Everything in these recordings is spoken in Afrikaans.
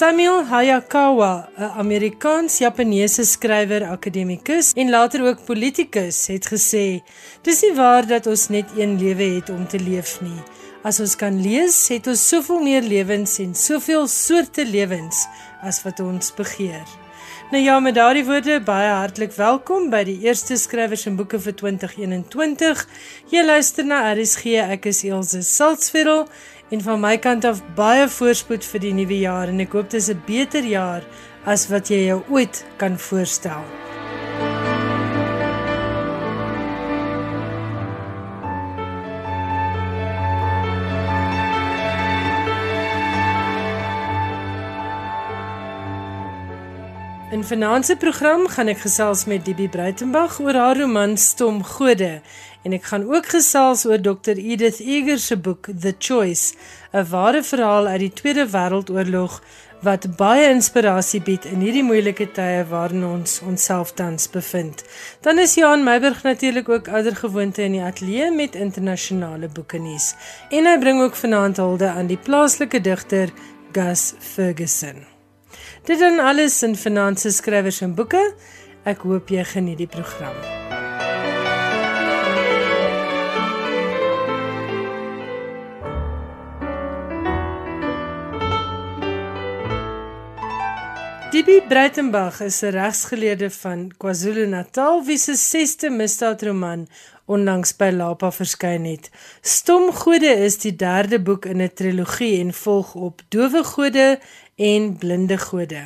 Samuel Hayakawa, 'n Amerikaans-Japaneese skrywer, akademikus en later ook politikus, het gesê: "Dis nie waar dat ons net een lewe het om te leef nie. As ons kan lees, het ons soveel meer lewens en soveel soorte lewens as wat ons begeer." Nou ja, met daardie woorde baie hartlik welkom by die eerste skrywers en boeke vir 2021. Jy luister na RSG. Ek is Elsje Salzveld En van my kant af baie voorspoed vir die nuwe jaar en ek hoop dit is 'n beter jaar as wat jy jou ooit kan voorstel. In finansie program gaan ek gesels met Dibie Breitenberg oor haar roman Stom Gode en ek gaan ook gesels oor Dr Edith Eger se boek The Choice, 'n ware verhaal uit die Tweede Wêreldoorlog wat baie inspirasie bied in hierdie moeilike tye waarin ons onsself tans bevind. Dan is Johan Meiburg natuurlik ook oudergewoonte in die ateljee met internasionale boeke nuus. En hy bring ook vanaand hulde aan die plaaslike digter Gus Ferguson. Dit dan alles in finansies skrywers en boeke. Ek hoop jy geniet die program. Dibi Breitenberg is 'n regsgeleerde van KwaZulu-Natal wie se 6ste misdaadroman onlangs by Lapa verskyn het. Stom Gode is die derde boek in 'n trilogie en volg op Dowe Gode en Blinde Gode.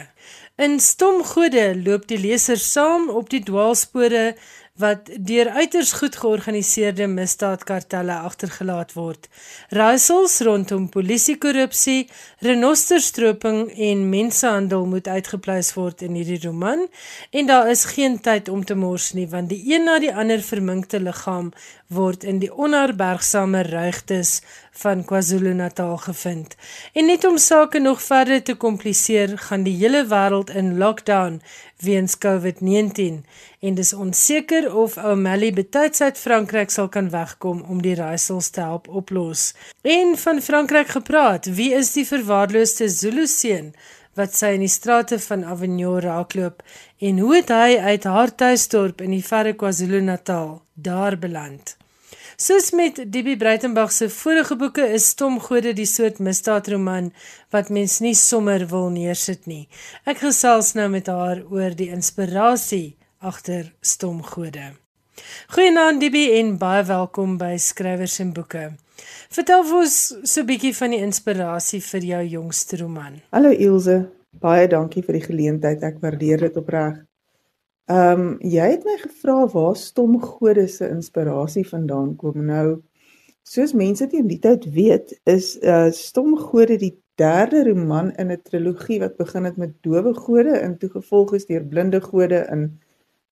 In Stom Gode loop die leser saam op die dwaalspore wat deur uiters goed georganiseerde misdaadkartelle agtergelaat word. Raaisels rondom polisiekorrupsie, renosterstroping en mensenhandel moet uitgepleis word in hierdie roman en daar is geen tyd om te mors nie want die een na die ander verminkte liggaam word in die onherbergsame ruigtes van KwaZulu-Natal gevind. En net om sake nog verder te kompliseer, gaan die hele wêreld in lockdown weens COVID-19 en dis onseker of O'Malley betyds uit Frankryk sal kan wegkom om die raaisels te help oplos. En van Frankryk gepraat, wie is die verwaarloosde Zulu seun wat sy in die strate van Avignon raakloop en hoe het hy uit haar tuisdorp in die verre KwaZulu-Natal daar beland? Soos met DB Breitenberg se vorige boeke is Stomgode die soort misdaadroman wat mens nie sommer wil neersit nie. Ek gesels nou met haar oor die inspirasie agter Stomgode. Goeienaand DB en baie welkom by Skrywers en Boeke. Vertel ons so 'n bietjie van die inspirasie vir jou jongste roman. Hallo Ilse, baie dankie vir die geleentheid. Ek waardeer dit opreg. Ehm um, jy het my gevra waar stom gode se inspirasie vandaan kom. Nou soos mense teen die tyd weet, is uh stom gode die derde roman in 'n trilogie wat begin het met dowe gode en toe gevolg is deur blinde gode in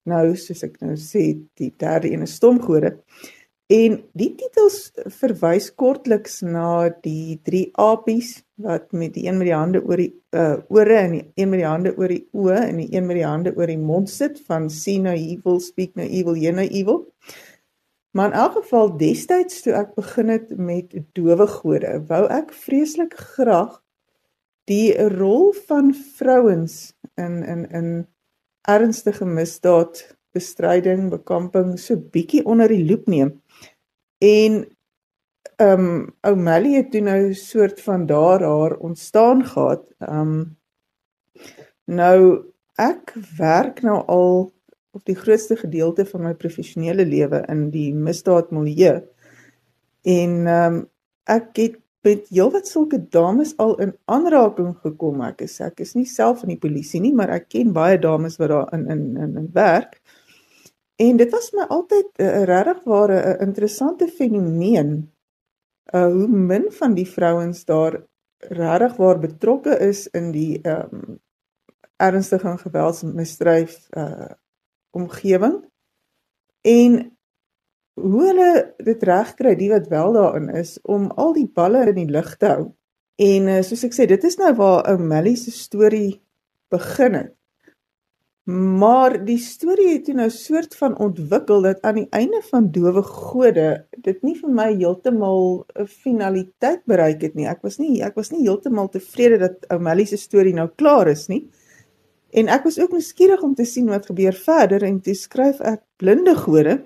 nou soos ek nou sê, die derde een is stom gode. En die titels verwys kortliks na die drie apies wat met die een met die hande oor die uh, ore en die een met die hande oor die oë en die een met die hande oor die mond sit van see no evil speak no evil hear no evil. Maar in elk geval destyds toe ek begin het met dowe gode, wou ek vreeslik graag die rol van vrouens in in in ernstige misdaad bestryding, bekamping so bietjie onder die loep neem. En ehm um, O'Malley het toe nou soort van daar haar ontstaan gehad. Ehm um, nou ek werk nou al op die grootste gedeelte van my professionele lewe in die misdaadmilieu. En ehm um, ek het met heelwat sulke dames al in aanraking gekom. Ek is ek is nie self in die polisie nie, maar ek ken baie dames wat daar in in in, in werk. En dit was my altyd 'n uh, regtig ware uh, interessante fenomeen. Uh hoe min van die vrouens daar regtig waar betrokke is in die ehm um, ernstige en geweldsmisdryf uh omgewing. En hoe hulle dit reg kry, die wat wel daarin is om al die balle in die lug te hou. En uh, soos ek sê, dit is nou waar 'n Melly se storie begin het. Maar die storie het toe nou soort van ontwikkel dat aan die einde van Dowe Gode dit nie vir my heeltemal 'n finaliteit bereik het nie. Ek was nie ek was nie heeltemal tevrede dat Oumeli se storie nou klaar is nie. En ek was ook nuuskierig om te sien wat gebeur verder en toe skryf ek Blinde Gode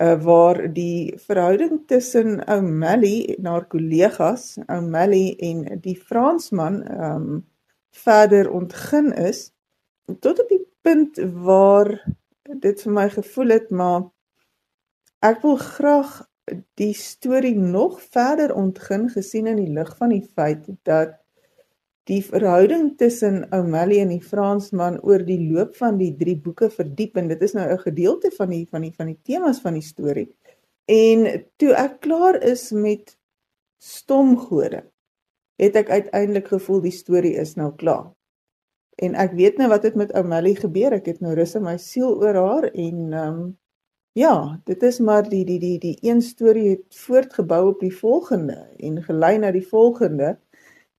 uh, waar die verhouding tussen Oumeli en haar kollegas, Oumeli en die Fransman, ehm um, verder ontgin is tot op die punt waar dit vir my gevoel het maar ek wil graag die storie nog verder ontgin gesien in die lig van die feit dat die verhouding tussen O'Malley en die Fransman oor die loop van die drie boeke verdiep en dit is nou 'n gedeelte van die van die van die temas van die storie. En toe ek klaar is met Stomgode, het ek uiteindelik gevoel die storie is nou klaar. En ek weet nou wat het met Oumeli gebeur. Ek het nou rus in my siel oor haar en ehm um, ja, dit is maar die die die die een storie het voortgebou op die volgende en gelei na die volgende.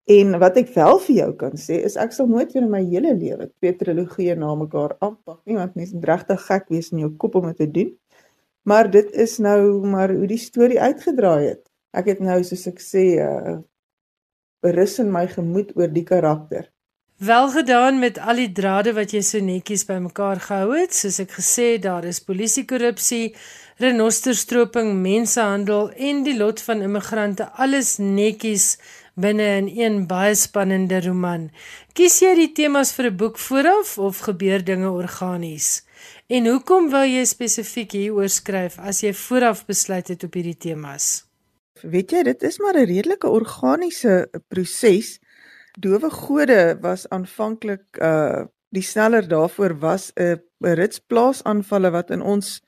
En wat ek wel vir jou kan sê is ek sal nooit weer in my hele lewe twee trilogieë na mekaar aanpak nie want mens moet regtig gek wees in jou kop om dit te doen. Maar dit is nou maar hoe die storie uitgedraai het. Ek het nou soos ek sê 'n uh, berus in my gemoed oor die karakter. Wel gedaan met al die drade wat jy so netjies bymekaar gehou het. Soos ek gesê, daar is polisiekorrupsie, renosterstroping, mensenhandel en die lot van immigrante alles netjies binne in een baie spannende roman. Kies jy die temas vir 'n boek vooraf of gebeur dinge organies? En hoekom wou jy spesifiek hieroor skryf as jy vooraf besluit het op hierdie temas? Weet jy, dit is maar 'n redelike organiese proses. Dowe Gode was aanvanklik uh die sneller daarvoor was 'n ritsplaasaanvalle wat in ons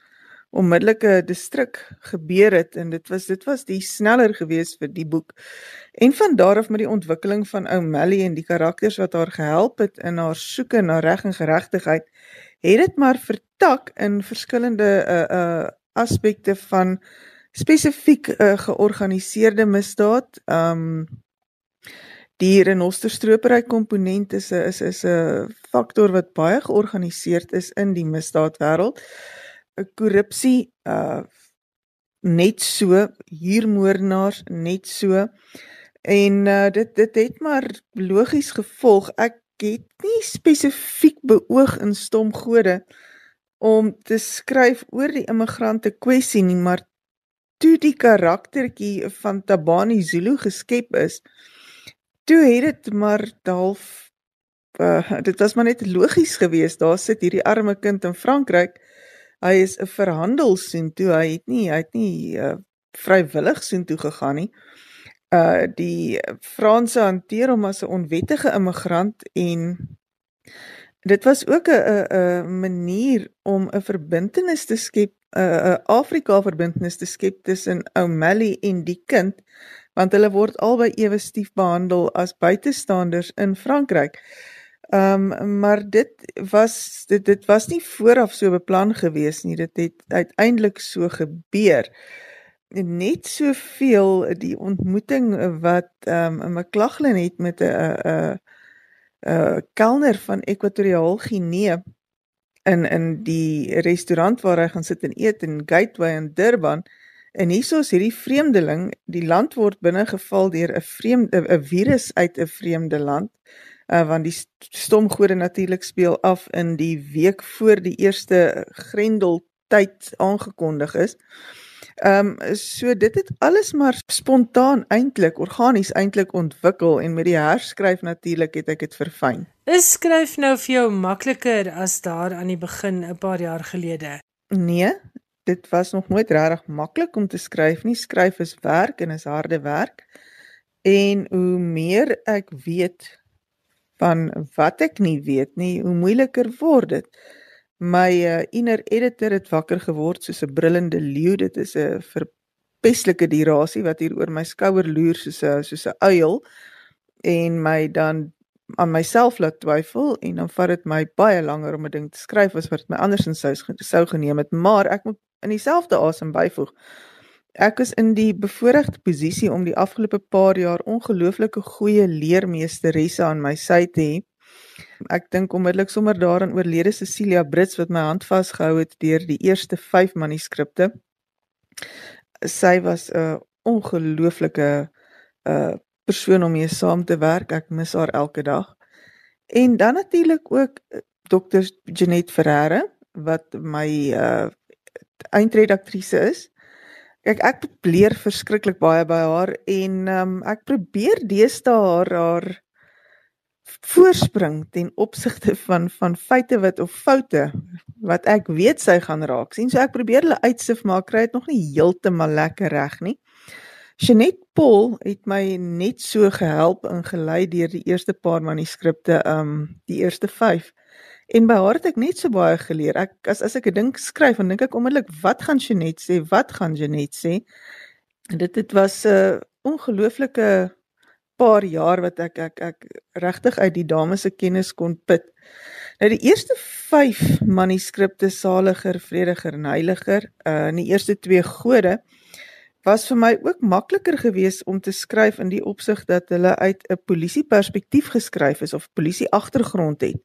onmiddellike distrik gebeur het en dit was dit was die sneller gewees vir die boek. En van daar af met die ontwikkeling van O'Malley en die karakters wat haar gehelp het in haar soeke na reg en geregtigheid, het dit maar vertak in verskillende uh uh aspekte van spesifiek uh, georganiseerde misdaad. Um Die renosterstropery komponent is 'n is is 'n faktor wat baie georganiseerd is in die misdaadwêreld. 'n Korrupsie uh net so, huurmoordenaars net so. En uh dit dit het maar logies gevolg. Ek het nie spesifiek beoog in Stomgode om te skryf oor die immigrante kwessie nie, maar toe die karaktertjie van Tabani Zulu geskep is, toe het dit maar half uh, dit was maar net logies geweest. Daar sit hierdie arme kind in Frankryk. Hy is 'n verhandel sien toe. Hy het nie hy het nie uh, vrywillig sien toe gegaan nie. Uh die Franse hanteer hom as 'n onwettige immigrant en dit was ook 'n 'n manier om 'n verbintenis te skep 'n 'n Afrika verbintenis te skep tussen O'Malley en die kind want hulle word albei ewe stief behandel as buitestanders in Frankryk. Ehm um, maar dit was dit dit was nie vooraf so beplan gewees nie. Dit het uiteindelik so gebeur. Net soveel die ontmoeting wat ehm um, 'n McLaughlin het met 'n 'n 'n kelner van Ekwatoriaal Guinea in in die restaurant waar hy gaan sit en eet in Gateway in Durban. En hieso is hierdie vreemdeling, die land word binnegeval deur 'n vreemde 'n virus uit 'n vreemde land. Uh want die stomgode natuurlik speel af in die week voor die eerste Grendeltyd aangekondig is. Ehm um, so dit het alles maar spontaan eintlik organies eintlik ontwikkel en met die herskryf natuurlik het ek dit verfyn. Is skryf nou vir jou makliker as daar aan die begin 'n paar jaar gelede? Nee, dit was nog nooit regtig maklik om te skryf nie. Skryf is werk en is harde werk. En hoe meer ek weet van wat ek nie weet nie, hoe moeiliker word dit. My uh, inner editor het wakker geword soos 'n brullende leeu. Dit is 'n verpestelike dierasie wat hier oor my skouer loer soos 'n soos 'n uil en my dan aan myself laat twyfel en dan vat dit my baie langer om 'n ding te skryf as wat my andersins sou sou geneem het maar ek moet in dieselfde asem byvoeg. Ek is in die bevoordeelde posisie om die afgelope paar jaar ongelooflike goeie leermeesteresse aan my sy te hê. Ek dink onmiddellik sommer daaraan oorlede Cecilia Brits wat my hand vasgehou het deur die eerste 5 manuskripte. Sy was 'n ongelooflike uh, persoon om mee saam te werk. Ek mis haar elke dag. En dan natuurlik ook uh, Dr. Janet Ferreira wat my uh eindredaktrise is. Kyk, ek leer verskriklik baie by haar en um, ek probeer deesdae haar haar voorspring ten opsigte van van feite wat of foute wat ek weet sy gaan raak sien. So ek probeer hulle uitsif maar kry dit nog nie heeltemal lekker reg nie. Jeanette Paul het my net so gehelp en gelei deur die eerste paar manuskripte, um die eerste 5. En by haar het ek net so baie geleer. Ek as as ek 'n ding skryf, dan dink ek onmiddellik, wat gaan Jeanette sê? Wat gaan Jeanette sê? En dit dit was 'n uh, ongelooflike paar jaar wat ek ek ek regtig uit die dames se kennis kon put. Nou die eerste 5 manuskripte Saliger, Vrediger en Heiliger, uh in die eerste 2 gode was vir my ook makliker geweest om te skryf in die opsig dat hulle uit 'n polisie perspektief geskryf is of polisie agtergrond het.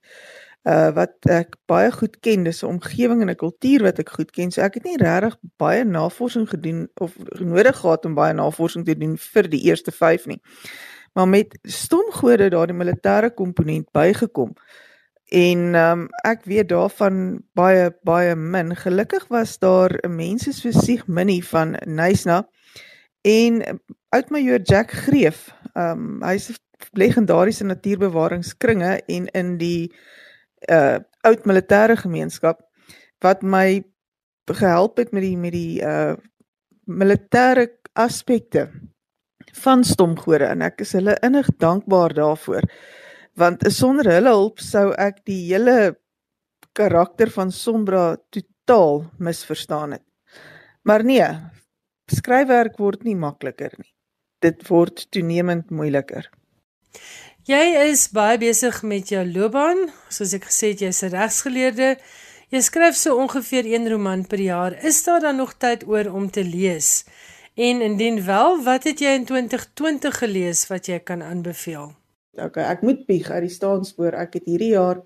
Uh wat ek baie goed ken, dis 'n omgewing en 'n kultuur wat ek goed ken. So ek het nie regtig baie navorsing gedoen of nodig gehad om baie navorsing te doen vir die eerste 5 nie maar met stomgode daardie militêre komponent bygekom. En um, ek weet daarvan baie baie min. Gelukkig was daar 'n mense so Sieg Minnie van Nysna en oudmajoor Jack Greef. Um, hy's legendariese natuurbewaringskringe en in die uh oud militêre gemeenskap wat my gehelp het met die met die uh militêre aspekte van stomgode en ek is hulle innig dankbaar daarvoor want sonder hulle hulp sou ek die hele karakter van Sombra totaal misverstaan het. Maar nee, skryfwerk word nie makliker nie. Dit word toenemend moeiliker. Jy is baie besig met jou loopbaan, soos ek gesê het jy's 'n regsgeleerde. Jy skryf so ongeveer 1 roman per jaar. Is daar dan nog tyd oor om te lees? En indien wel, wat het jy in 2020 gelees wat jy kan aanbeveel? Okay, ek moet bieg uit die staanspoor. Ek het hierdie jaar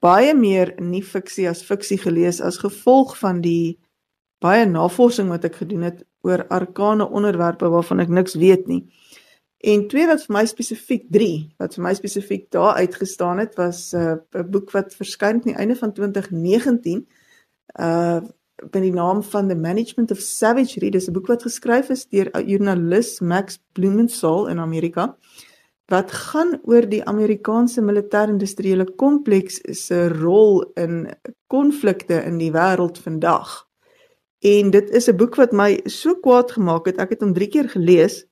baie meer nie fiksie as fiksie gelees as gevolg van die baie navorsing wat ek gedoen het oor arkane onderwerpe waarvan ek niks weet nie. En twee wat vir my spesifiek 3 wat vir my spesifiek daar uitgestaan het was uh, 'n uh, boek wat verskyn aan die einde van 2019 uh met die naam van The Management of Savagery. Dis 'n boek wat geskryf is deur joernalis Max Blumenthal in Amerika wat gaan oor die Amerikaanse militêr-industriële kompleks se rol in konflikte in die wêreld vandag. En dit is 'n boek wat my so kwaad gemaak het. Ek het hom 3 keer gelees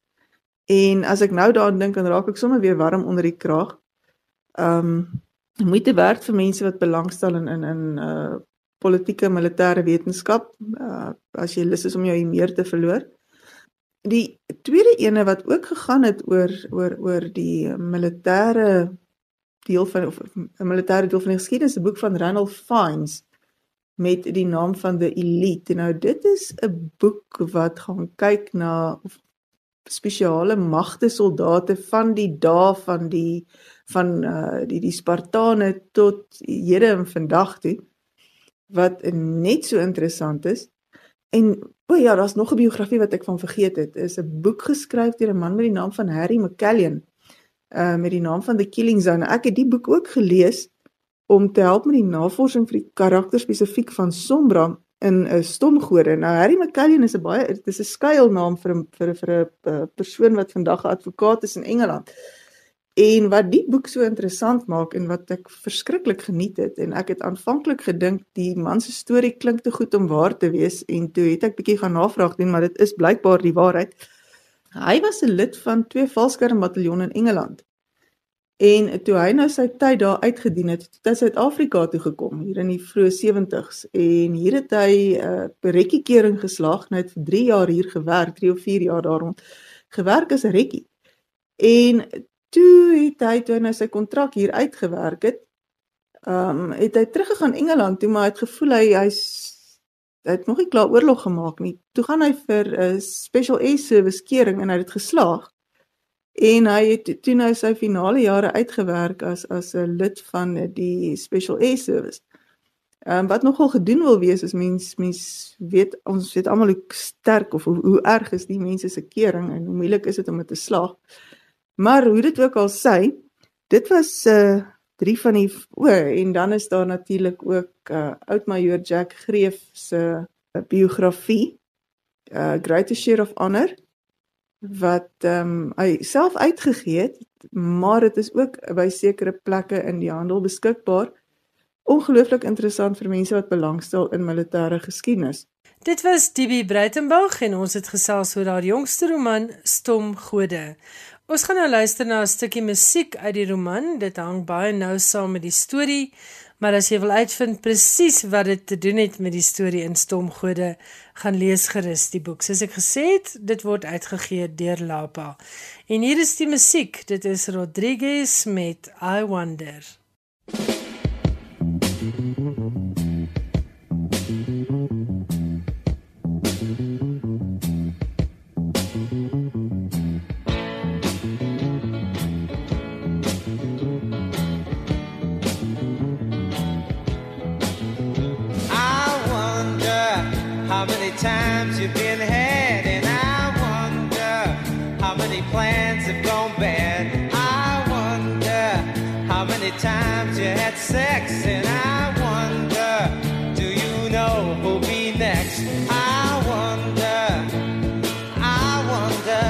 en as ek nou daaraan dink, dan raak ek sommer weer warm onder die kraag. Ehm um, moeite werd vir mense wat belangstel in in in uh politieke militêre wetenskap uh, as jy lus is om jou meer te verloor. Die tweede ene wat ook gegaan het oor oor oor die militêre deel van of 'n militêre deel van die geskiedenis, 'n boek van Randolph Fiennes met die naam van The Elite. Nou dit is 'n boek wat gaan kyk na spesiale magte soldate van die dae van die van uh die die Spartane tot hede en vandag toe wat net so interessant is. En o ja, daar's nog 'n biografie wat ek van vergeet het. Is 'n boek geskryf deur 'n man met die naam van Harry McCallion. Uh met die naam van The Killing Zone. Ek het die boek ook gelees om te help met die navorsing vir die karakter spesifiek van Sombra in 'n uh, stomgode. Nou Harry McCallion is 'n baie dit is 'n skuilnaam vir 'n vir 'n vir 'n uh, persoon wat vandag 'n advokaat is in Engeland. En wat die boek so interessant maak en wat ek verskriklik geniet het en ek het aanvanklik gedink die man se storie klink te goed om waar te wees en toe het ek bietjie gaan navraag doen maar dit is blykbaar die waarheid. Hy was 'n lid van twee valskermbataljoene in Engeland. En toe hy nou sy tyd daar uitgedien het, het hy Suid-Afrika toe gekom hier in die vroeë 70's en hier het hy 'n uh, rekkiekering geslaag, net vir 3 jaar hier gewerk, 3 of 4 jaar daar rond gewerk as 'n rekkie. En toe het hy toe nou sy kontrak hier uitgewerk het, ehm um, het hy teruggegaan Engeland toe maar hy het gevoel hy hy's hy het nog nie klaar oorlog gemaak nie. Toe gaan hy vir 'n uh, special air service kering en hy het dit geslaag. En hy het toe nou sy finale jare uitgewerk as as 'n lid van die Special Air Service. Ehm um, wat nogal gedoen wil wees is mens mens weet ons weet almal hoe sterk of hoe, hoe erg is die mense se kering en hoe moeilik is dit om dit te slaag. Maar hoe dit ook al sê, dit was 'n uh, eh, drie van die o en dan is daar natuurlik ook uh, oud majoor Jack Greef se uh, biografie uh Greatest Share of Honor wat ehm um, hy self uitgegee het, maar dit is ook by sekere plekke in die handel beskikbaar. Ongelooflik interessant vir mense wat belangstel in militêre geskiedenis. Dit was DB Breitenberg en ons het gesels oor haar jongste roman Stom Gode. Ons gaan nou luister na 'n stukkie musiek uit die roman. Dit hang baie nou saam met die storie. Maar as jy wil uitvind presies wat dit te doen het met die storie in Stomgode, gaan lees gerus die boek. Soos ek gesê het, dit word uitgegee deur Lapa. En hier is die musiek. Dit is Rodriguez met I Wonder. times sex, and I wonder, do you know who'll be next? I wonder, I wonder,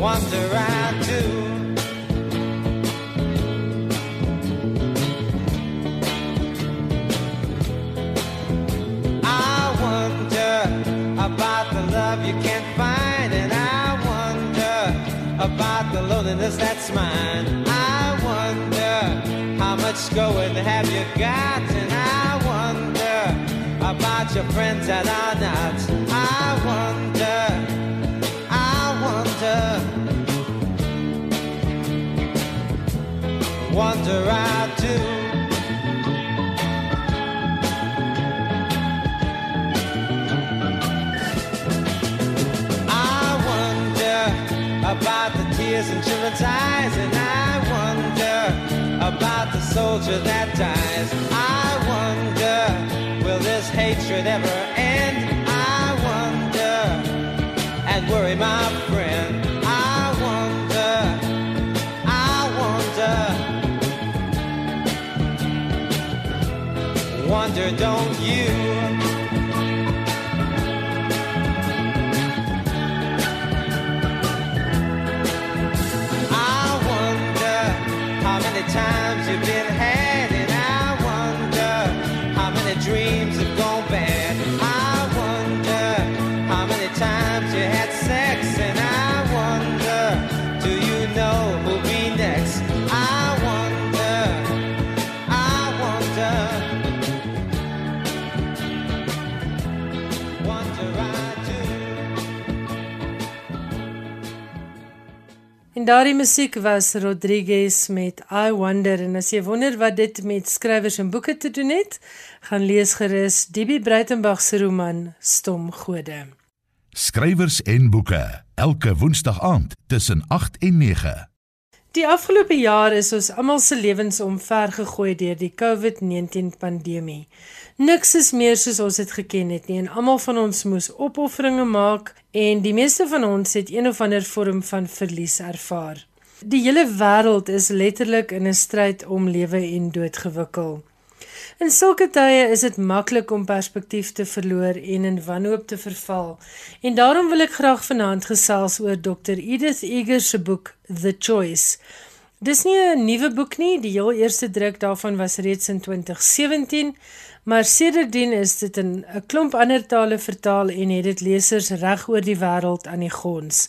wonder I do. about the loneliness that's mine. I wonder how much going have you got, and I wonder about your friends that are not. I wonder, I wonder, wonder I do. About the tears in children's eyes, and I wonder about the soldier that dies. I wonder, will this hatred ever end? I wonder, and worry my friend. I wonder, I wonder, wonder, don't you? Sex, and I wonder, do you know who'll be next? I wonder, I wonder, wonder I do. En daardie musiek was Rodriguez met I Wonder en as jy wonder wat dit met skrywers en boeke te doen het, gaan lees gerus DB Breitenberg se roman Stom Gode. Skrywers en boeke elke woensdag aand tussen 8 en 9. Die afgelope jaar is ons almal se lewens omvergegooi deur die COVID-19 pandemie. Niks is meer soos ons dit geken het nie en almal van ons moes opofferinge maak en die meeste van ons het een of ander vorm van verlies ervaar. Die hele wêreld is letterlik in 'n stryd om lewe en dood gewikkel. In sulke tye is dit maklik om perspektief te verloor en in wanhoop te verval. En daarom wil ek graag vanaand gesels oor Dr Edith Eger se boek The Choice. Dis nie 'n nuwe boek nie, die heel eerste druk daarvan was reeds in 2017 maar sedertdien is dit in 'n klomp ander tale vertaal en het dit lesers reg oor die wêreld aan die gons.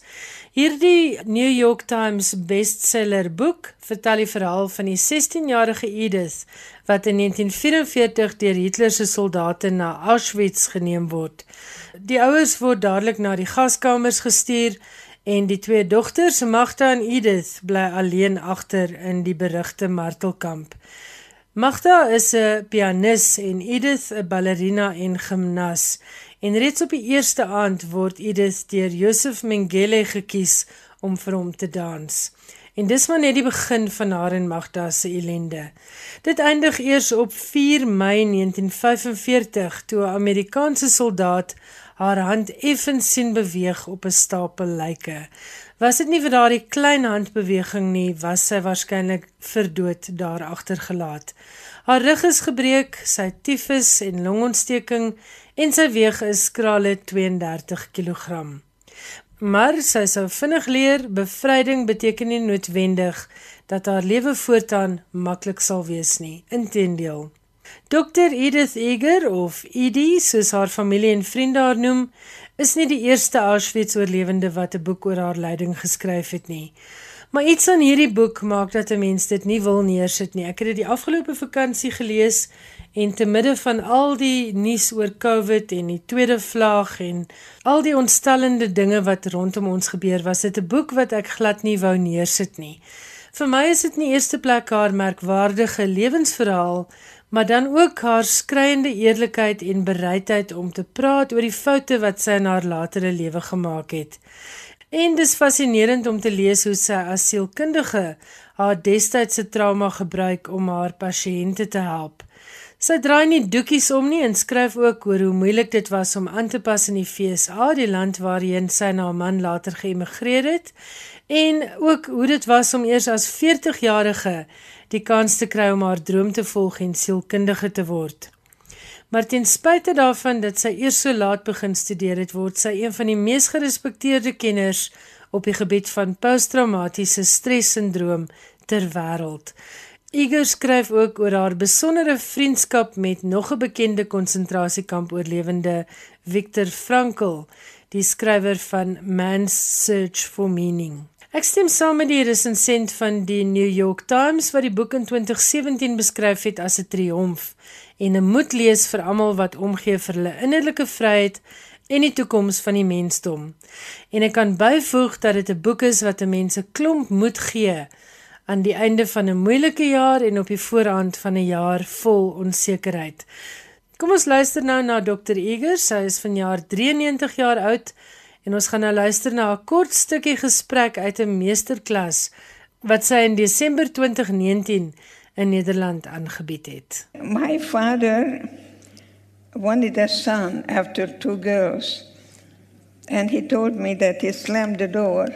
Hierdie New York Times bestseller boek vertel die verhaal van die 16-jarige Edith wat in 1944 deur Hitler se soldate na Auschwitz geneem word. Die ouers word dadelik na die gaskamers gestuur en die twee dogters, Magda en Edith, bly alleen agter in die berugte martelkamp. Magda is 'n pianis en Edith 'n ballerina en gimnas En reeds op die eerste aand word Edith deur Joseph Mengele gekies om vir hom te dans. En dis maar net die begin van haar en Magda se ellende. Dit eindig eers op 4 Mei 1945 toe 'n Amerikaanse soldaat haar hand effens sien beweeg op 'n stapel lyke. Was dit nie vir daardie klein handbeweging nie, was sy waarskynlik vir dood daar agtergelaat. Haar rug is gebreek, sy tifus en longontsteking en sy weeg is skrale 32 kg. Maar sy sou vinnig leer, bevryding beteken nie noodwendig dat haar lewe voortaan maklik sal wees nie. Inteendeel. Dr Edith Eger of Edie, soos haar familie en vriende haar noem, is nie die eerste Auschwitz-oorlewende wat 'n boek oor haar lyding geskryf het nie. Maar iets aan hierdie boek maak dat 'n mens dit nie wil neersit nie. Ek het dit die afgelope vakansie gelees En te midde van al die nuus oor COVID en die tweede vlaag en al die ontstellende dinge wat rondom ons gebeur, was dit 'n boek wat ek glad nie wou neersit nie. Vir my is dit nie eerste plek haar merkwaardige lewensverhaal, maar dan ook haar skreiende eerlikheid en bereidheid om te praat oor die foute wat sy in haar latere lewe gemaak het. En dis fascinerend om te lees hoe sy as sielkundige haar destydse trauma gebruik om haar pasiënte te help. Sy draai nie doekies om nie en skryf ook oor hoe moeilik dit was om aan te pas in die FSA, die land waarheen sy na haar man later geëmigreer het, en ook hoe dit was om eers as 40-jarige die kans te kry om haar droom te volg en sielkundige te word. Maar ten spyte daarvan dat sy eers so laat begin studeer het, word sy een van die mees gerespekteerde kenners op die gebied van posttraumatiese stressindroom ter wêreld. Iger skryf ook oor haar besondere vriendskap met nog 'n bekende konsentrasiekamp oorlewende Viktor Frankl, die skrywer van Man's Search for Meaning. Ek stem saam met die resensent van die New York Times wat die boek in 2017 beskryf het as 'n triomf en 'n moedlees vir almal wat omgee vir hulle innerlike vryheid en die toekoms van die mensdom. En ek kan byvoeg dat dit 'n boek is wat 'n mens 'n klomp moed gee aan die einde van 'n moeilike jaar en op die voorhand van 'n jaar vol onsekerheid. Kom ons luister nou na Dr. Eger. Sy is vanjaar 93 jaar oud en ons gaan nou luister na 'n kort stukkie gesprek uit 'n meesterklas wat sy in Desember 2019 in Nederland aangebied het. My father wanted a son after two girls and he told me that he slammed the door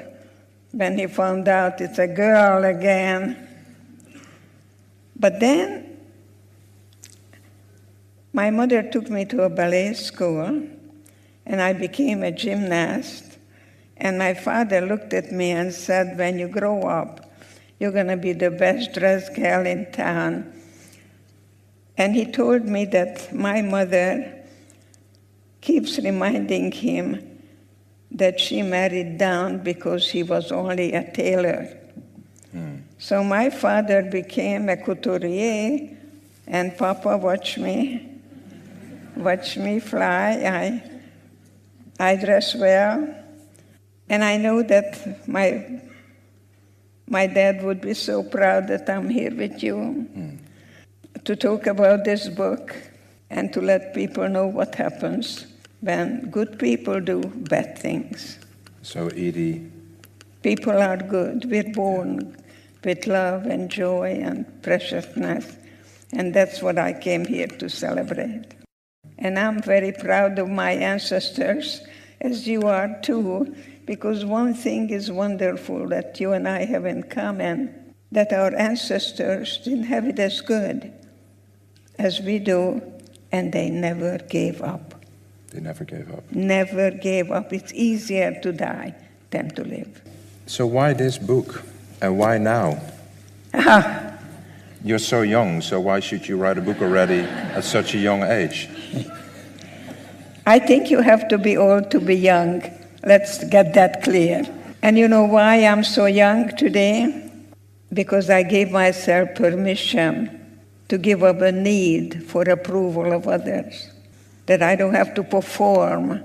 when he found out it's a girl again. But then my mother took me to a ballet school and I became a gymnast. And my father looked at me and said, When you grow up, you're going to be the best dressed girl in town. And he told me that my mother keeps reminding him that she married down because he was only a tailor. Mm. So my father became a couturier, and Papa watched me, watched me fly. I, I dress well, and I know that my my dad would be so proud that I'm here with you mm. to talk about this book and to let people know what happens when good people do bad things. So, Edie. People are good. We're born with love and joy and preciousness. And that's what I came here to celebrate. And I'm very proud of my ancestors, as you are too, because one thing is wonderful that you and I have in common that our ancestors didn't have it as good as we do, and they never gave up. They never gave up. Never gave up. It's easier to die than to live. So, why this book? And why now? Ah. You're so young, so why should you write a book already at such a young age? I think you have to be old to be young. Let's get that clear. And you know why I'm so young today? Because I gave myself permission to give up a need for approval of others that I don't have to perform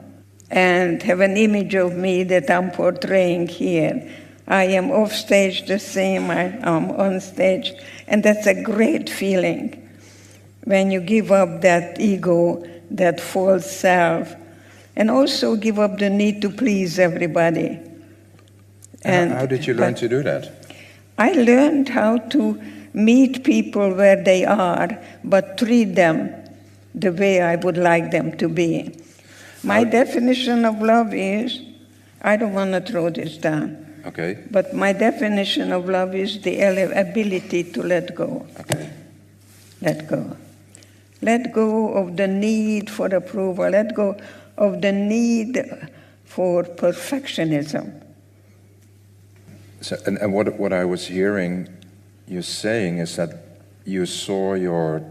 and have an image of me that I'm portraying here. I am off stage the same I am on stage. And that's a great feeling when you give up that ego, that false self, and also give up the need to please everybody. And how did you learn to do that? I learned how to meet people where they are, but treat them the way I would like them to be. My How- definition of love is I don't want to throw this down, Okay, but my definition of love is the ability to let go. okay. Let go. Let go of the need for approval. Let go of the need for perfectionism. So, and, and what, what I was hearing you saying is that you saw your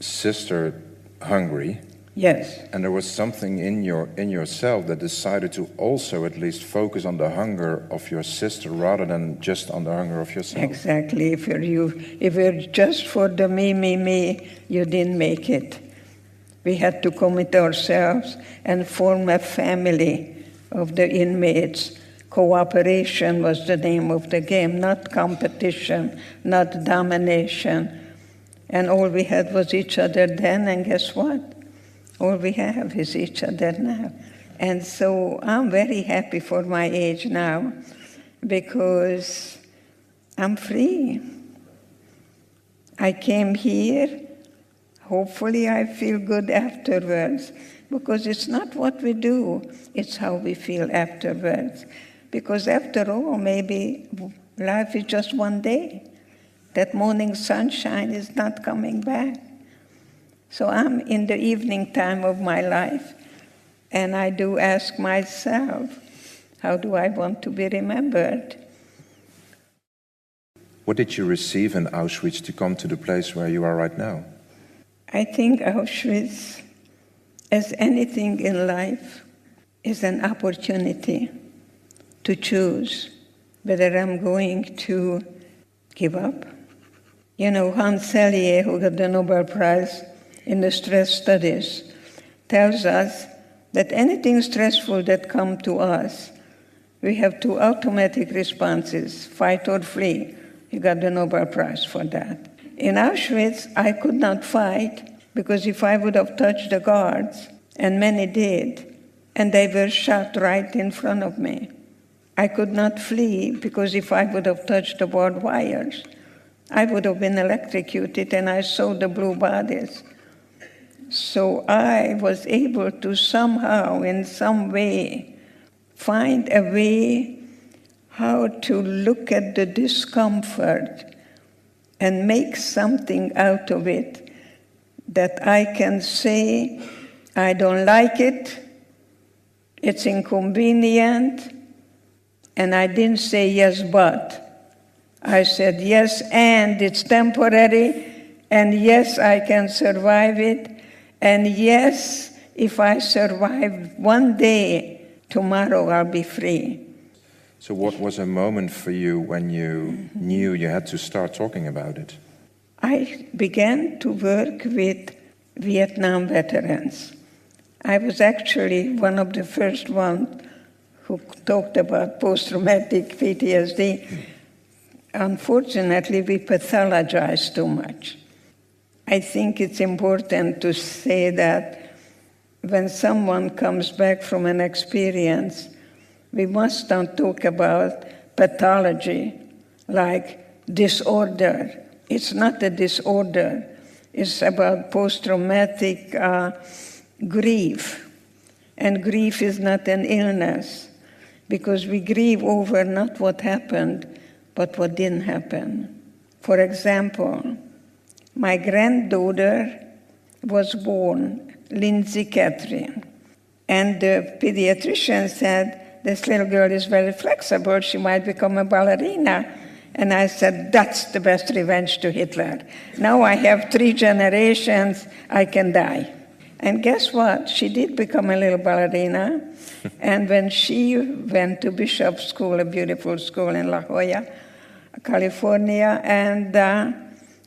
sister hungry, Yes, and there was something in your in yourself that decided to also at least focus on the hunger of your sister rather than just on the hunger of yourself. exactly. If you're, you, if you're just for the me, me, me, you didn't make it. We had to commit ourselves and form a family of the inmates. Cooperation was the name of the game, not competition, not domination. And all we had was each other then, and guess what? All we have is each other now. And so I'm very happy for my age now because I'm free. I came here. Hopefully, I feel good afterwards because it's not what we do, it's how we feel afterwards. Because after all, maybe life is just one day. That morning sunshine is not coming back. So I'm in the evening time of my life, and I do ask myself, how do I want to be remembered? What did you receive in Auschwitz to come to the place where you are right now? I think Auschwitz, as anything in life, is an opportunity to choose whether I'm going to give up. You know, Hans Selye, who got the Nobel Prize in the stress studies, tells us that anything stressful that comes to us, we have two automatic responses fight or flee. He got the Nobel Prize for that. In Auschwitz, I could not fight because if I would have touched the guards, and many did, and they were shot right in front of me, I could not flee because if I would have touched the barbed wires, I would have been electrocuted and I saw the blue bodies. So I was able to somehow, in some way, find a way how to look at the discomfort and make something out of it that I can say, I don't like it, it's inconvenient, and I didn't say yes, but. I said yes, and it's temporary, and yes, I can survive it, and yes, if I survive one day, tomorrow I'll be free. So, what was a moment for you when you knew you had to start talking about it? I began to work with Vietnam veterans. I was actually one of the first ones who talked about post traumatic PTSD. Unfortunately, we pathologize too much. I think it's important to say that when someone comes back from an experience, we must not talk about pathology like disorder. It's not a disorder, it's about post traumatic uh, grief. And grief is not an illness because we grieve over not what happened, but what didn't happen. For example, my granddaughter was born, Lindsay Catherine, and the pediatrician said, This little girl is very flexible, she might become a ballerina. And I said, That's the best revenge to Hitler. Now I have three generations, I can die. And guess what? She did become a little ballerina. and when she went to Bishop School, a beautiful school in La Jolla, California, and uh,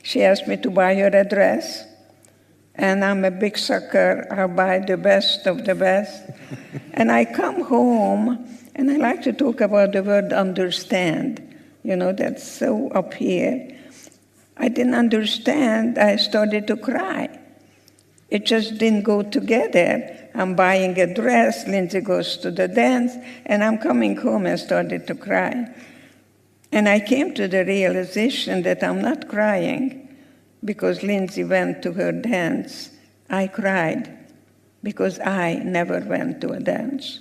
she asked me to buy her a dress. And I'm a big sucker. I'll buy the best of the best. and I come home and I like to talk about the word understand. You know, that's so up here. I didn't understand. I started to cry. It just didn't go together. I'm buying a dress, Lindsay goes to the dance, and I'm coming home and started to cry. And I came to the realization that I'm not crying because Lindsay went to her dance. I cried because I never went to a dance.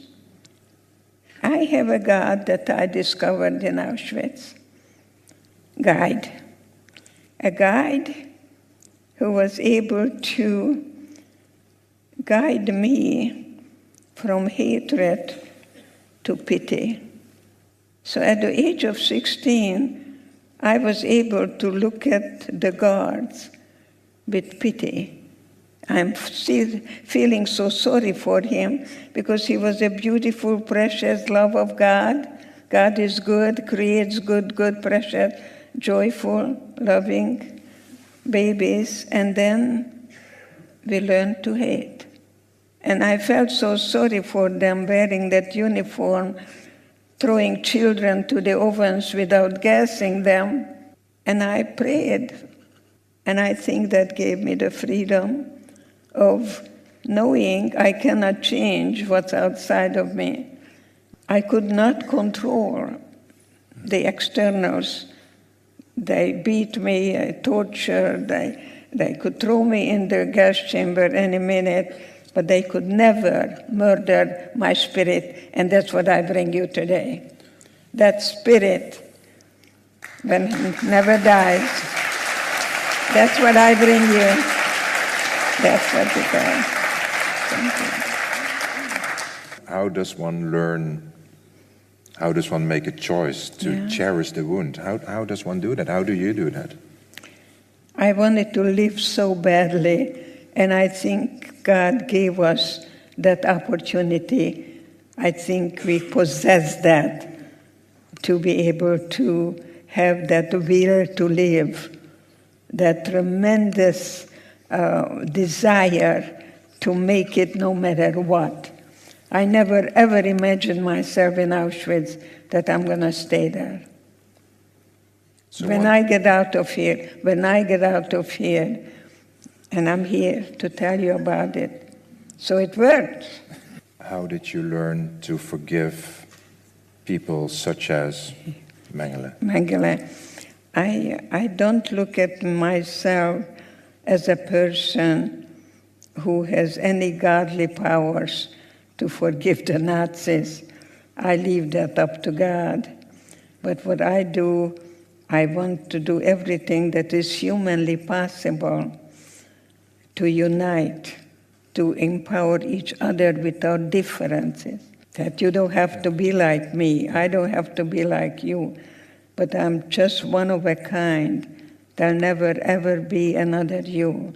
I have a God that I discovered in Auschwitz. Guide. A guide who was able to guide me from hatred to pity. So at the age of 16, I was able to look at the guards with pity. I'm still feeling so sorry for him because he was a beautiful, precious love of God. God is good, creates good, good, precious, joyful, loving babies, and then we learn to hate. And I felt so sorry for them wearing that uniform, throwing children to the ovens without gassing them. And I prayed. And I think that gave me the freedom of knowing I cannot change what's outside of me. I could not control the externals. They beat me, I tortured, they, they could throw me in the gas chamber any minute but they could never murder my spirit, and that's what I bring you today. That spirit, when it never dies, that's what I bring you. That's what it does. How does one learn? How does one make a choice to Yeah. cherish the wound? How, how does one do that? How do you do that? I wanted to live so badly, and I think God gave us that opportunity. I think we possess that to be able to have that will to live, that tremendous uh, desire to make it no matter what. I never ever imagined myself in Auschwitz that I'm going to stay there. So when one- I get out of here, when I get out of here, and I'm here to tell you about it. So it worked. How did you learn to forgive people such as Mengele? Mangala, I, I don't look at myself as a person who has any godly powers to forgive the Nazis. I leave that up to God. But what I do, I want to do everything that is humanly possible to unite, to empower each other without differences. That you don't have to be like me, I don't have to be like you, but I'm just one of a kind. There'll never ever be another you.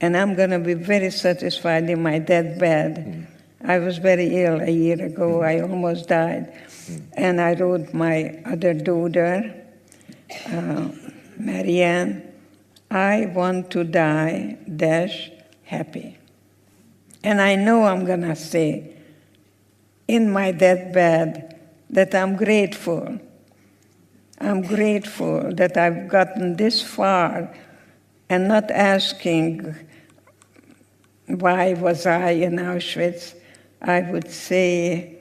And I'm going to be very satisfied in my deathbed. I was very ill a year ago, I almost died. And I wrote my other daughter, uh, Marianne, I want to die dash happy. And I know I'm going to say in my deathbed that I'm grateful. I'm grateful that I've gotten this far and not asking why was I in Auschwitz. I would say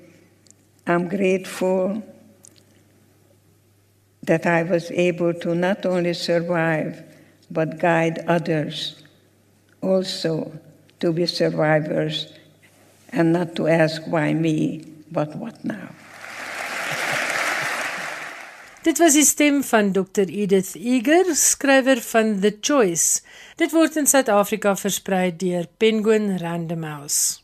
I'm grateful that I was able to not only survive, but guide others also to be survivors and not to ask why me, but what now. Dit was die stem van Dr Edith Eger, skrywer van The Choice. Dit word in Suid-Afrika versprei deur Penguin Random House.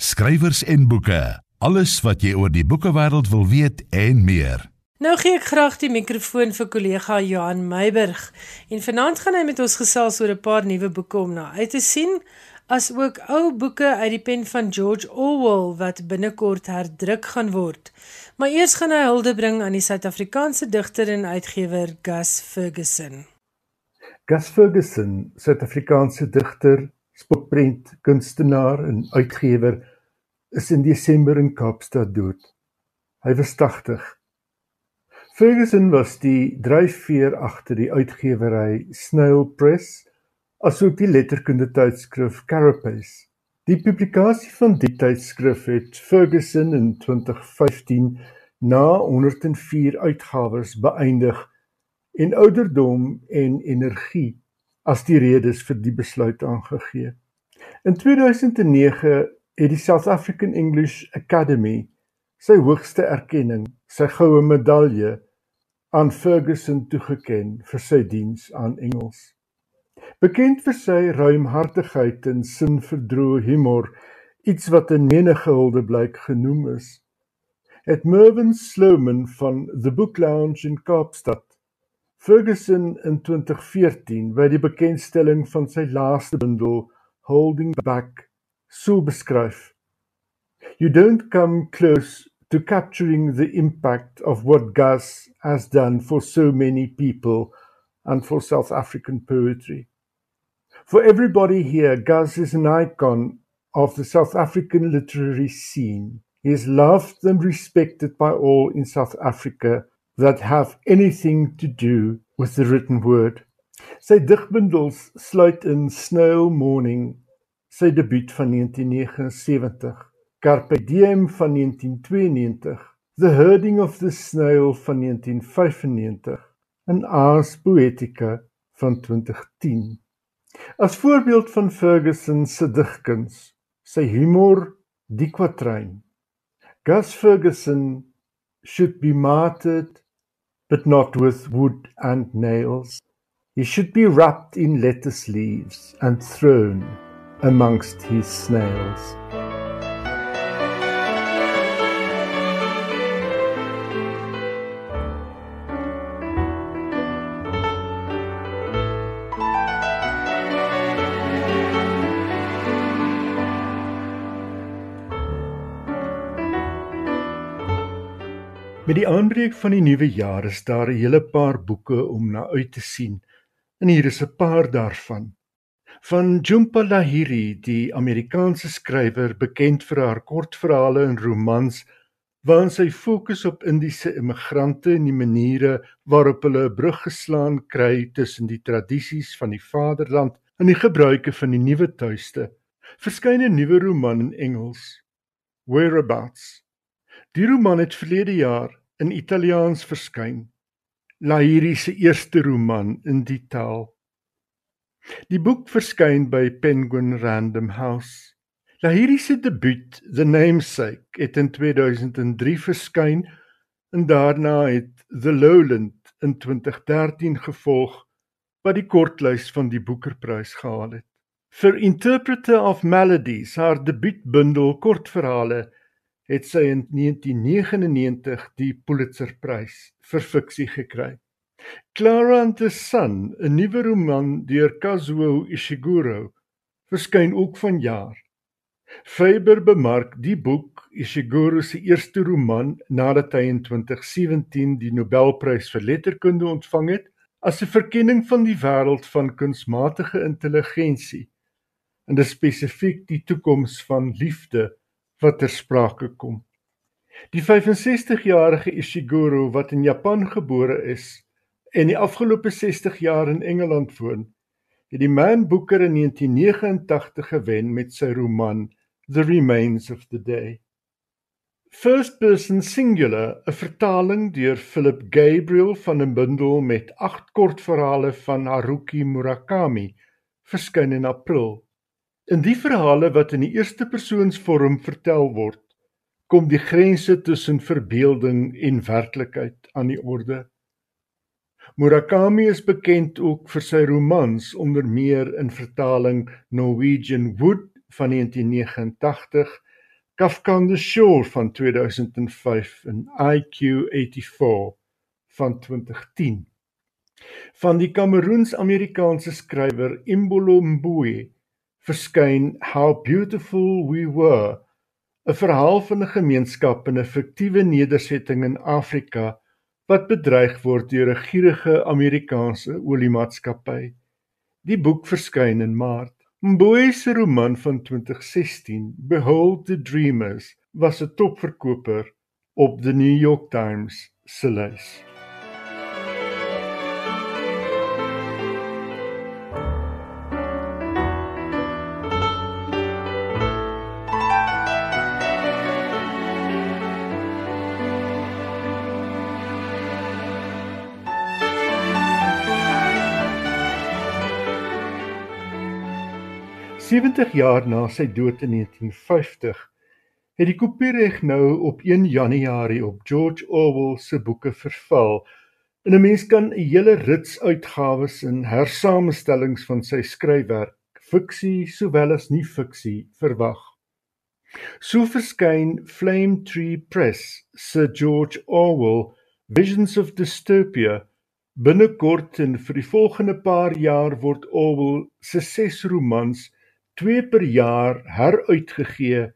Skrywers en boeke. Alles wat jy oor die boekewêreld wil weet en meer. Nou gee ek graag die mikrofoon vir kollega Johan Meiburg en vanaand gaan hy met ons gesels oor 'n paar nuwe boeke om na uit te sien, as ook ou boeke uit die pen van George Orwell wat binnekort herdruk gaan word. Maar eers gaan hy hulde bring aan die Suid-Afrikaanse digter en uitgewer Gus Ferguson. Gus Ferguson, Suid-Afrikaanse digter, spotprent kunstenaar en uitgewer, is in Desember in Kaapstad dood. Hy was 80. Ferguson was die dryfveer agter die uitgewery Snail Press asook die letterkunde tydskrif Carapace. Die publikasie van die tydskrif het Ferguson in 2015 na 104 uitgawes beëindig en ouderdom en energie as die redes vir die besluit aangegee. In 2009 het die South African English Academy sy hoogste erkenning, sy goue medalje, aan Ferguson toegeken vir sy diens aan Engels. Bekend vir sy ruimhartigheid en sinverdroë humor, iets wat in menige huldeblyk genoem is, het Mervyn Sloman van The Book Lounge in Kaapstad Ferguson in 2014 by die bekendstelling van sy laaste bundel Holding Back so beskryf. You don't come close to capturing the impact of what Gus has done for so many people and for South African poetry. For everybody here, Gus is an icon of the South African literary scene. He is loved and respected by all in South Africa that have anything to do with the written word. Sy digbundels sluit in Snail Morning, sy debuut van 1979. Carpe Diem van 1992, The Herding of the Snail van 1995 en Ars Poetica van 2010. As voorbeeld van Ferguson se digkuns, sy humor, die kwatryn. Gus Ferguson should be martyred but not with wood and nails. He should be wrapped in lettuce leaves and thrown amongst his snails. Met die aanbreek van die nuwe jaar is daar 'n hele paar boeke om na uit te sien. En hier is 'n paar daarvan. Van Jhumpa Lahiri, die Amerikaanse skrywer bekend vir haar kortverhale en romans waarin sy fokus op Indiese immigrante en die maniere waarop hulle 'n brug geslaan kry tussen die tradisies van die vaderland en die gebruike van die nuwe tuiste. Verskyn 'n nuwe roman in Engels, Whereabouts. Die roman het verlede jaar in Italiaans verskyn. Lahiri se eerste roman in die taal. Die boek verskyn by Penguin Random House. Lahiri se debuut, The Namesake, het in 2003 verskyn en daarna het The Lowland in 2013 gevolg wat die kortlys van die Boekerprys gehaal het. Vir Interpreter of Melodies, haar debuutbundel kortverhale, het sy in 1999 die Pulitzerprys vir fiksie gekry. Clara and the Sun, 'n nuwe roman deur Kazuo Ishiguro, verskyn ook vanjaar. Faber bemark die boek Ishiguro se eerste roman nadat hy in 2017 die Nobelprys vir letterkunde ontvang het as 'n verkenning van die wêreld van kunsmatige intelligensie en spesifiek die toekoms van liefde wat ter sprake kom. Die 65-jarige Ishiguro wat in Japan gebore is en die afgelope 60 jaar in Engeland woon, het die Man Booker in 1989 gewen met sy roman The Remains of the Day. First Person Singular, 'n vertaling deur Philip Gabriel van 'n bundel met 8 kortverhale van Haruki Murakami, verskyn in April In die verhale wat in die eerste persoonsvorm vertel word, kom die grense tussen verbeelding en werklikheid aan die orde. Murakami is bekend ook vir sy romans onder meer in vertaling Norwegian Wood van 1989, Kafka on the Shore van 2005 en IQ 84 van 2010. Van die Kameroens-Amerikaanse skrywer Imbolo Mbue verskyn How Beautiful We Were, 'n verhaal van 'n gemeenskap in 'n fiktiewe nedersetting in Afrika wat bedreig word deur 'n gierige Amerikaanse oliemaatskappy. Die boek verskyn in Maart. Mbowe se roman van 2016, Behold the Dreamers, was 'n topverkoper op the New York Times se lys. 70 jaar na sy dood in 1950 het die kopiereg nou op 1 Januarie op George Orwell se boeke verval. En 'n mens kan 'n hele rits uitgawes en hersamestellings van sy skryfwerk, fiksie sowel as nie fiksie, verwag. So verskyn Flame Tree Press se George Orwell Visions of Dystopia binnekort en vir die volgende paar jaar word Orwell se ses romans twee per jaar heruitgegee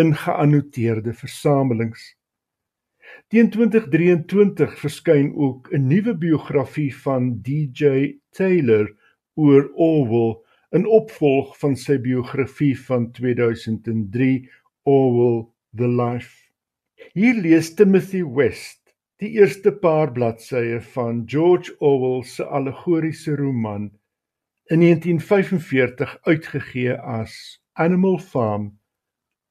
in geannoteerde versamelings. Teen 2023 verskyn ook 'n nuwe biografie van DJ Taylor oor Orwell, 'n opvolg van sy biografie van 2003 Orwell The Life. Hier lees Timothy West die eerste paar bladsye van George Orwell se allegoriese roman in 1945 uitgegee as Animal Farm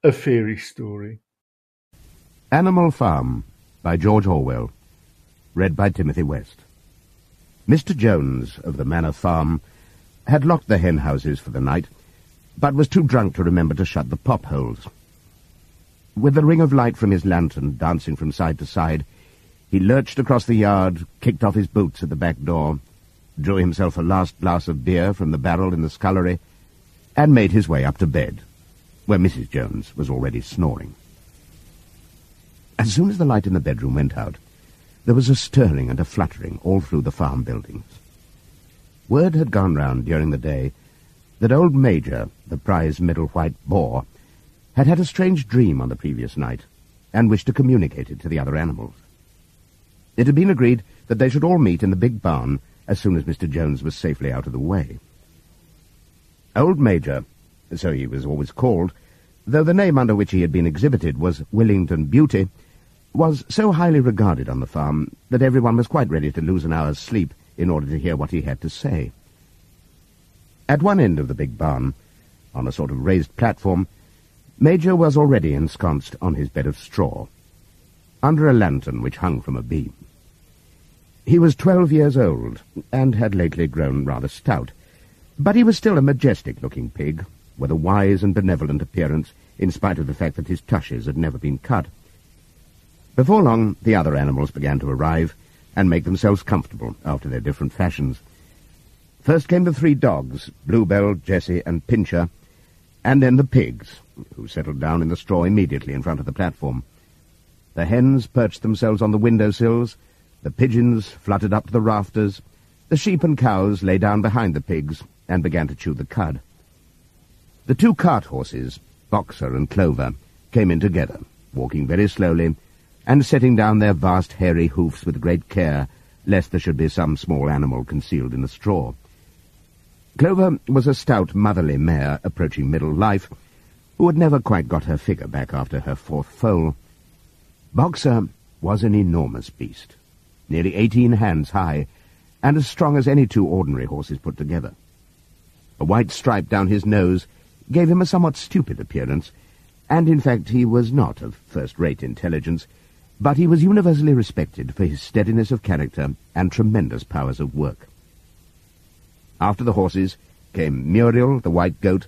a fairy story. Animal Farm by George Orwell read by Timothy West. Mr. Jones of the Manor Farm had locked the hen houses for the night, but was too drunk to remember to shut the pop holes. With the ring of light from his lantern dancing from side to side, he lurched across the yard, kicked off his boots at the back door, drew himself a last glass of beer from the barrel in the scullery, and made his way up to bed, where Mrs. Jones was already snoring. As soon as the light in the bedroom went out, there was a stirring and a fluttering all through the farm buildings. Word had gone round during the day that old Major, the prize middle white boar, had had a strange dream on the previous night, and wished to communicate it to the other animals. It had been agreed that they should all meet in the big barn as soon as Mr. Jones was safely out of the way. Old Major, so he was always called, though the name under which he had been exhibited was Willington Beauty, was so highly regarded on the farm that everyone was quite ready to lose an hour's sleep in order to hear what he had to say. At one end of the big barn, on a sort of raised platform, Major was already ensconced on his bed of straw, under a lantern which hung from a beam. He was twelve years old, and had lately grown rather stout, but he was still a majestic-looking pig, with a wise and benevolent appearance, in spite of the fact that his tushes had never been cut. Before long, the other animals began to arrive, and make themselves comfortable after their different fashions. First came the three dogs, Bluebell, Jessie, and Pincher, and then the pigs, who settled down in the straw immediately in front of the platform. The hens perched themselves on the window sills, the pigeons fluttered up to the rafters, the sheep and cows lay down behind the pigs and began to chew the cud. The two cart horses, Boxer and Clover, came in together, walking very slowly, and setting down their vast hairy hoofs with great care, lest there should be some small animal concealed in the straw. Clover was a stout, motherly mare approaching middle life, who had never quite got her figure back after her fourth foal. Boxer was an enormous beast, nearly eighteen hands high, and as strong as any two ordinary horses put together. A white stripe down his nose gave him a somewhat stupid appearance, and in fact he was not of first-rate intelligence, but he was universally respected for his steadiness of character and tremendous powers of work. After the horses came Muriel, the white goat,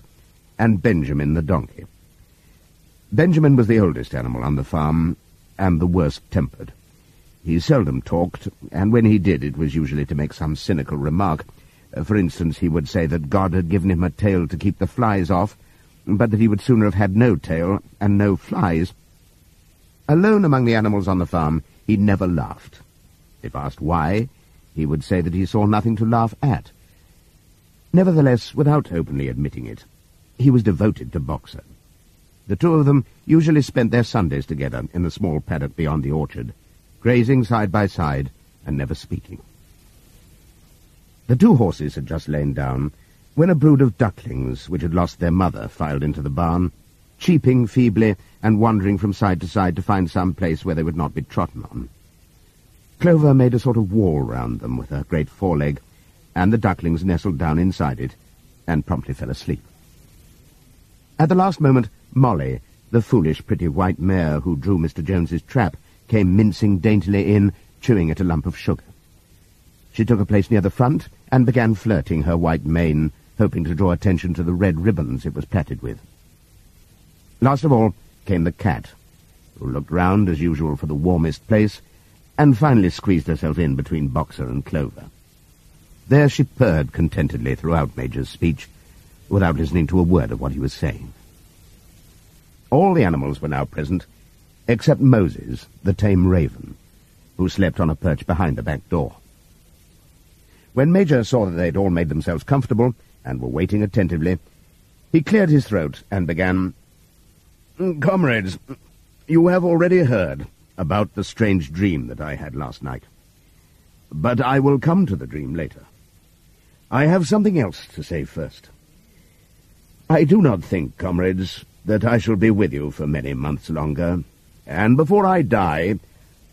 and Benjamin, the donkey. Benjamin was the oldest animal on the farm, and the worst-tempered. He seldom talked, and when he did it was usually to make some cynical remark. Uh, for instance, he would say that God had given him a tail to keep the flies off, but that he would sooner have had no tail and no flies. Alone among the animals on the farm, he never laughed. If asked why, he would say that he saw nothing to laugh at. Nevertheless, without openly admitting it, he was devoted to Boxer. The two of them usually spent their Sundays together in the small paddock beyond the orchard grazing side by side and never speaking. The two horses had just lain down when a brood of ducklings, which had lost their mother, filed into the barn, cheeping feebly and wandering from side to side to find some place where they would not be trodden on. Clover made a sort of wall round them with her great foreleg, and the ducklings nestled down inside it and promptly fell asleep. At the last moment, Molly, the foolish pretty white mare who drew Mr. Jones's trap, came mincing daintily in, chewing at a lump of sugar. She took a place near the front and began flirting her white mane, hoping to draw attention to the red ribbons it was plaited with. Last of all came the cat, who looked round as usual for the warmest place, and finally squeezed herself in between Boxer and Clover. There she purred contentedly throughout Major's speech, without listening to a word of what he was saying. All the animals were now present, except Moses, the tame raven, who slept on a perch behind the back door. When Major saw that they'd all made themselves comfortable and were waiting attentively, he cleared his throat and began, Comrades, you have already heard about the strange dream that I had last night. But I will come to the dream later. I have something else to say first. I do not think, comrades, that I shall be with you for many months longer, and before I die,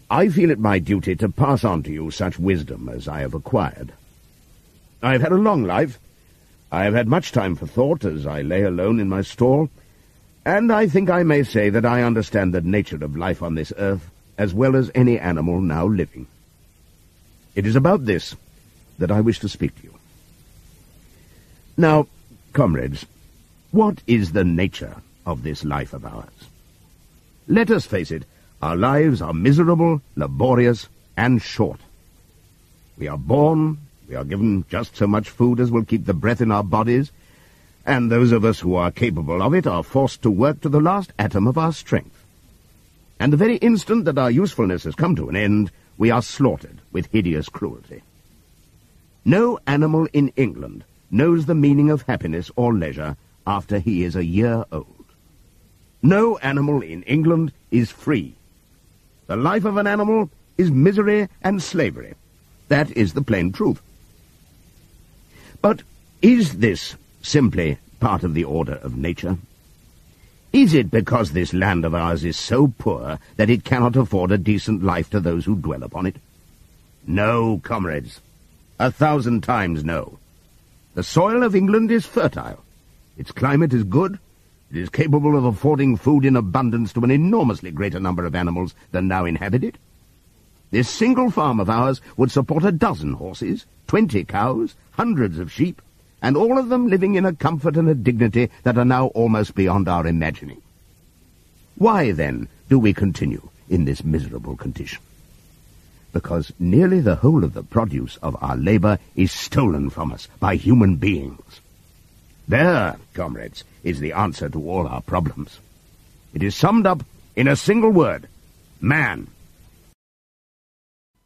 I feel it my duty to pass on to you such wisdom as I have acquired. I have had a long life. I have had much time for thought as I lay alone in my stall, and I think I may say that I understand the nature of life on this earth as well as any animal now living. It is about this that I wish to speak to you. Now, comrades, what is the nature of this life of ours? Let us face it, our lives are miserable, laborious, and short. We are born, we are given just so much food as will keep the breath in our bodies, and those of us who are capable of it are forced to work to the last atom of our strength. And the very instant that our usefulness has come to an end, we are slaughtered with hideous cruelty. No animal in England knows the meaning of happiness or leisure after he is a year old. No animal in England is free. The life of an animal is misery and slavery. That is the plain truth. But is this simply part of the order of nature? Is it because this land of ours is so poor that it cannot afford a decent life to those who dwell upon it? No, comrades. A thousand times no. The soil of England is fertile. Its climate is good. It is capable of affording food in abundance to an enormously greater number of animals than now inhabit it. This single farm of ours would support a dozen horses, twenty cows, hundreds of sheep, and all of them living in a comfort and a dignity that are now almost beyond our imagining. Why, then, do we continue in this miserable condition? Because nearly the whole of the produce of our labor is stolen from us by human beings. There, comrades, is the answer to all our problems. It is summed up in a single word. Man.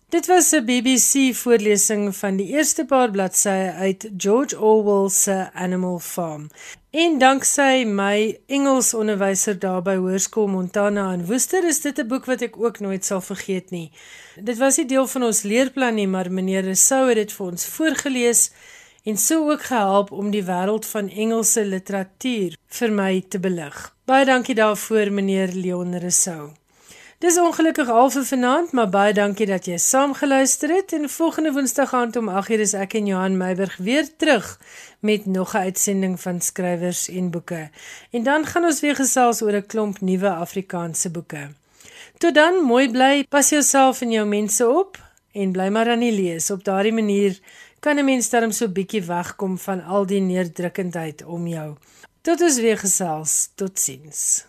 Dit was 'n BBC voorlesing van die eerste paar bladsye uit George Orwell se Animal Farm. En danksy my Engels onderwyser daar by Hoërskool Montana in Woester is dit 'n boek wat ek ook nooit sal vergeet nie. Dit was nie deel van ons leerplan nie, maar meneer Rousseau het dit vir ons voorgeles en sou ook gehelp om die wêreld van Engelse literatuur vir my te belig. Baie dankie daarvoor meneer Leon Rousseau. Dis ongelukkig al vir vanaand, maar baie dankie dat jy saam geluister het en volgende Woensdag aand om 8:00 is ek en Johan Meiburg weer terug met nog 'n uitsending van skrywers en boeke. En dan gaan ons weer gesels oor 'n klomp nuwe Afrikaanse boeke. Tot dan, mooi bly, pas jouself en jou mense op en bly maar aan die lees. Op daardie manier kan 'n mens dan so bietjie wegkom van al die neerdrukkendheid om jou. Tot ons weer gesels. Totsiens.